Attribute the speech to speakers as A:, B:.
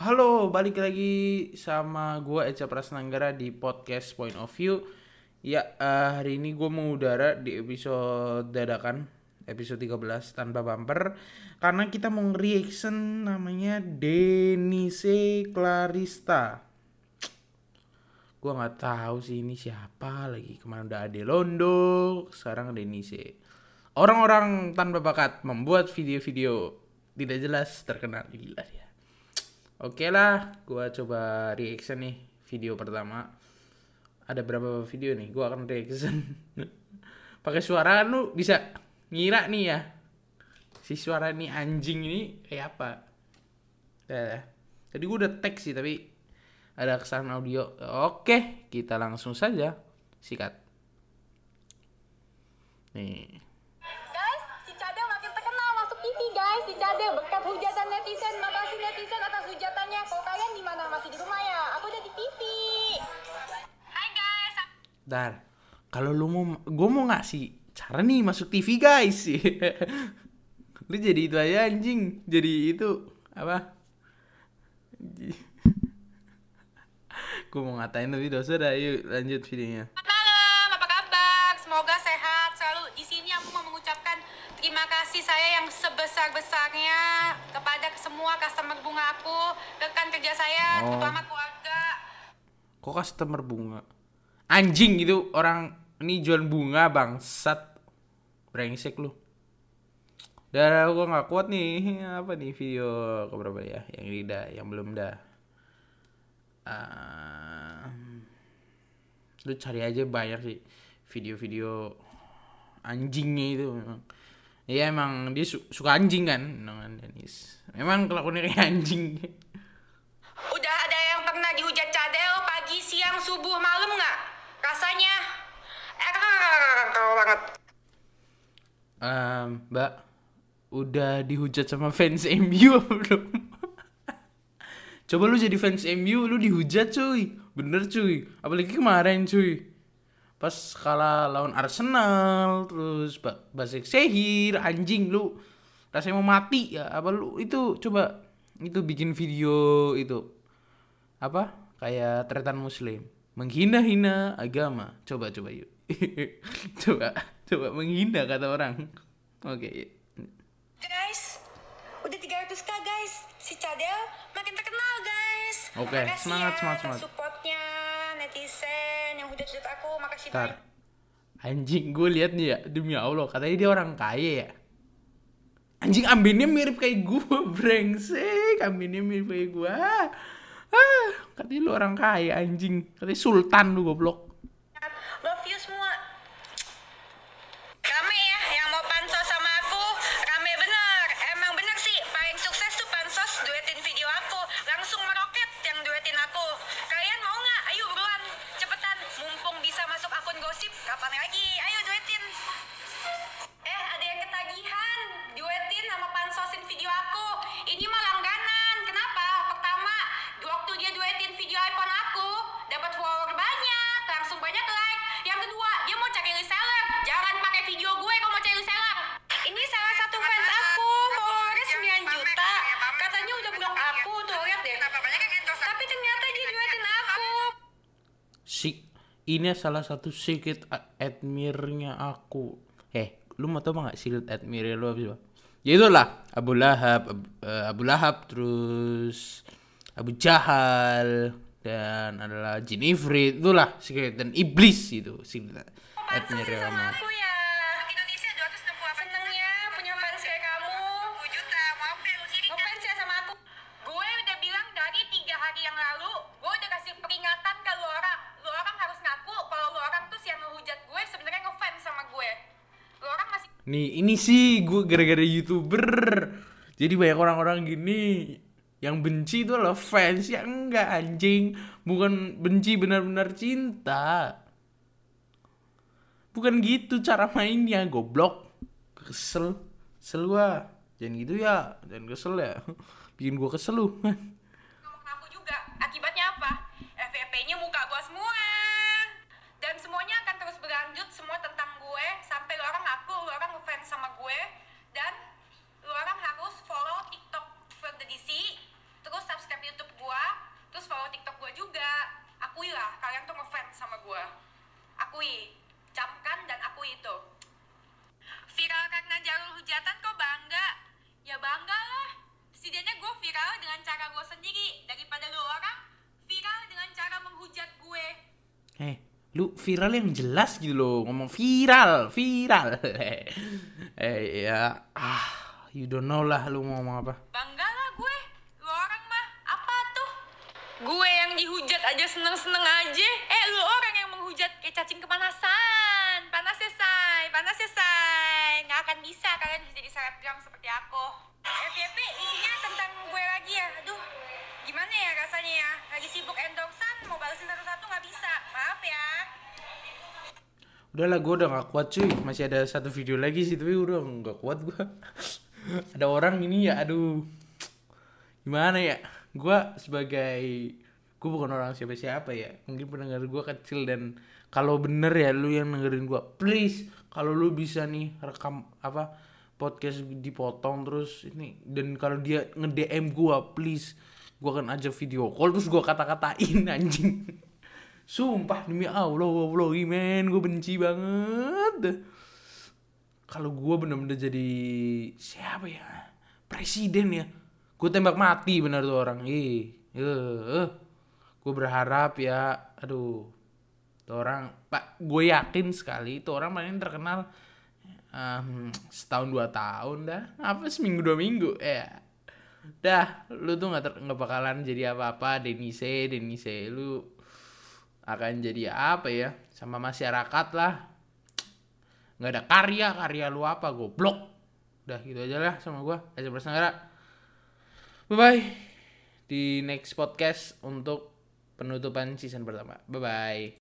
A: Halo, balik lagi sama gua Eca Prasnanggara di podcast Point of View. Ya, eh, hari ini gua mengudara di episode dadakan, episode 13 tanpa bumper karena kita mau reaction namanya Denise Clarista. Gua nggak tahu sih ini siapa lagi. Kemarin udah Ade Londo, sekarang Denise. Orang-orang tanpa bakat membuat video-video tidak jelas terkenal gila ya. Oke lah, gua coba reaction nih video pertama. Ada berapa video nih? Gua akan reaction. Pakai suara lu bisa ngira nih ya. Si suara nih anjing ini kayak apa? Ya, tadi gua udah tag sih tapi ada kesalahan audio. Oke, kita langsung saja sikat. Nih.
B: Guys, si Cade makin terkenal masuk TV guys. Si Cade berkat hujatan netizen masih di rumah ya? Aku udah di TV. Hai guys.
A: Dar, kalau lu mau, gue mau ngasih cara nih masuk TV guys. lu jadi itu aja anjing, jadi itu apa? gue mau ngatain tapi dosa dah. Yuk lanjut videonya.
B: Kerja saya,
A: Oh.
B: terutama keluarga.
A: Kok customer bunga? Anjing itu orang ini jual bunga bangsat. Brengsek lu. Dan gue nggak kuat nih apa nih video keberapa ya yang ini dah yang belum dah Ah, lu cari aja banyak sih video-video anjingnya itu memang ya emang dia su- suka anjing kan dengan Dennis memang kelakuannya kayak anjing
B: dihujat cadel pagi, siang, subuh, malam nggak? Rasanya eh banget.
A: Em, Mbak, udah dihujat sama fans MU belum? Coba lu jadi fans MU, lu dihujat cuy. Bener cuy. Apalagi kemarin cuy. Pas kalah lawan Arsenal, terus ba Basek Sehir, anjing lu. Rasanya mau mati ya. Apa lu itu coba itu bikin video itu. Apa? Kayak tretan muslim. Menghina-hina agama. Coba coba yuk. coba coba menghina kata orang. Oke, yuk.
B: Guys, udah 300k guys. Si Cadel makin terkenal guys.
A: Oke,
B: Makasih
A: semangat,
B: ya
A: semangat, semangat.
B: Supportnya netizen yang hujat-hujat aku, makasih banyak.
A: Anjing gue lihat nih ya demi Allah katanya dia orang kaya ya. Anjing ambinnya mirip kayak gue brengsek ambinnya mirip kayak gue. Ah, katanya lu orang kaya anjing. Katanya sultan lu goblok.
B: Love you semua. Rame ya yang mau pansos sama aku. Rame bener. Emang bener sih paling sukses tuh pansos duetin video aku. Langsung meroket yang duetin aku. Kalian mau nggak? Ayo buruan. Cepetan. Mumpung bisa masuk akun gosip. Kapan lagi? Ayo duetin. Eh ada yang ketagihan. Duetin sama pansosin video aku. Ini mah langganan. Kenapa? Pertama, waktu dia duetin video iPhone aku, dapat follower banyak, langsung banyak like. Yang kedua, dia mau cari reseller. Jangan pakai video gue kalau mau cari reseller. Ini salah satu fans aku, followernya 9 juta. Katanya udah blok aku, tuh lihat deh. Tapi ternyata dia duetin aku.
A: Si ini salah satu secret admirnya aku. Eh, lu mau tau nggak secret admirer lu apa? Ya itulah Abu Lahab, Ab- eh, Abu Lahab terus Abu Jahal dan adalah jin ifrit itulah secret dan iblis itu secret admirer
B: aku ya. Indonesia 268 Senengnya punya fans kayak kamu. 10 juta, maaf deh lu sini. Ngefans ya sama aku. Gue udah bilang dari tiga hari yang lalu, gue udah kasih peringatan ke lu orang. Lu orang harus ngaku kalau lu orang tuh yang ngehujat gue sebenarnya ngefans sama gue. Lu orang masih
A: Nih, ini sih gue gara-gara youtuber. Jadi banyak orang-orang gini yang benci itu adalah fans ya enggak anjing, bukan benci benar-benar cinta. Bukan gitu cara mainnya, goblok. Kesel. Kesel gua. Jangan gitu ya, jangan kesel ya. Bikin gua kesel lu.
B: aku juga. Akibatnya apa? FVP-nya muka gue semua. Dan semuanya akan terus berlanjut semua tentang sama gue dan lu orang harus follow TikTok from the DC terus subscribe YouTube gue terus follow TikTok gue juga. Akui lah kalian tuh ngefans sama gue akui camkan dan akui itu. Viral karena jalur hujatan kok bangga? Ya bangga lah. Setidaknya gue viral dengan cara gue sendiri daripada lu orang. Viral dengan cara menghujat gue.
A: Eh, lu viral yang jelas gitu loh. Ngomong viral, viral. eh, ya. Ah, you don't know lah lu ngomong apa.
B: Bangga lah gue. Lu orang mah apa tuh? Gue yang dihujat aja seneng-seneng aja. Eh lu orang yang menghujat kayak cacing kepanasan. Panas ya say, panas ya say. Nggak akan bisa kalian jadi selebgram seperti aku. FYP isinya tentang gue lagi ya. Aduh, gimana ya rasanya ya? Lagi sibuk endorsean, mau balesin satu-satu nggak bisa. Maaf ya.
A: Udahlah gue udah gak kuat cuy. Masih ada satu video lagi sih Tapi udah gak kuat gue Ada orang ini ya aduh. Gimana ya? Gue sebagai Gue bukan orang siapa-siapa ya. Mungkin pendengar gue kecil dan kalau bener ya lu yang dengerin gue Please Kalau lu bisa nih rekam apa Podcast dipotong terus ini Dan kalau dia nge-DM gue Please Gue akan ajak video call Terus gue kata-katain anjing Sumpah demi Allah, Allah, men, gue benci banget. Kalau gue bener-bener jadi siapa ya? Presiden ya. Gue tembak mati bener tuh orang. Ih, eh, gue berharap ya, aduh, tuh orang, pak, gue yakin sekali itu orang paling terkenal um, setahun dua tahun dah, apa seminggu dua minggu, ya. Dah, lu tuh nggak nggak bakalan jadi apa-apa, Denise, Denise, lu akan jadi apa ya sama masyarakat lah. Nggak ada karya karya lu apa goblok. Udah gitu aja lah sama gua. Aja bersenggara bye bye di next podcast untuk penutupan season pertama. Bye bye